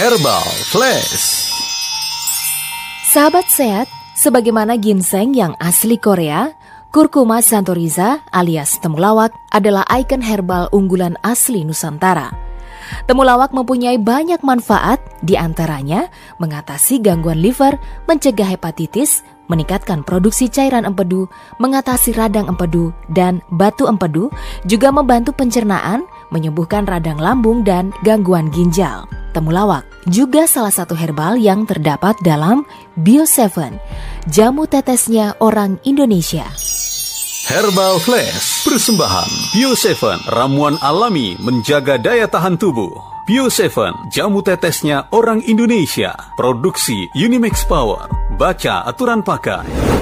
Herbal Flash. Sahabat sehat, sebagaimana ginseng yang asli Korea, kurkuma santoriza alias temulawak adalah ikon herbal unggulan asli Nusantara. Temulawak mempunyai banyak manfaat, di antaranya mengatasi gangguan liver, mencegah hepatitis, meningkatkan produksi cairan empedu, mengatasi radang empedu, dan batu empedu, juga membantu pencernaan, menyembuhkan radang lambung dan gangguan ginjal. Temulawak juga salah satu herbal yang terdapat dalam Bio7, jamu tetesnya orang Indonesia. Herbal Flash, persembahan Bio7, ramuan alami menjaga daya tahan tubuh. Bio7, jamu tetesnya orang Indonesia. Produksi Unimax Power. Baca aturan pakai.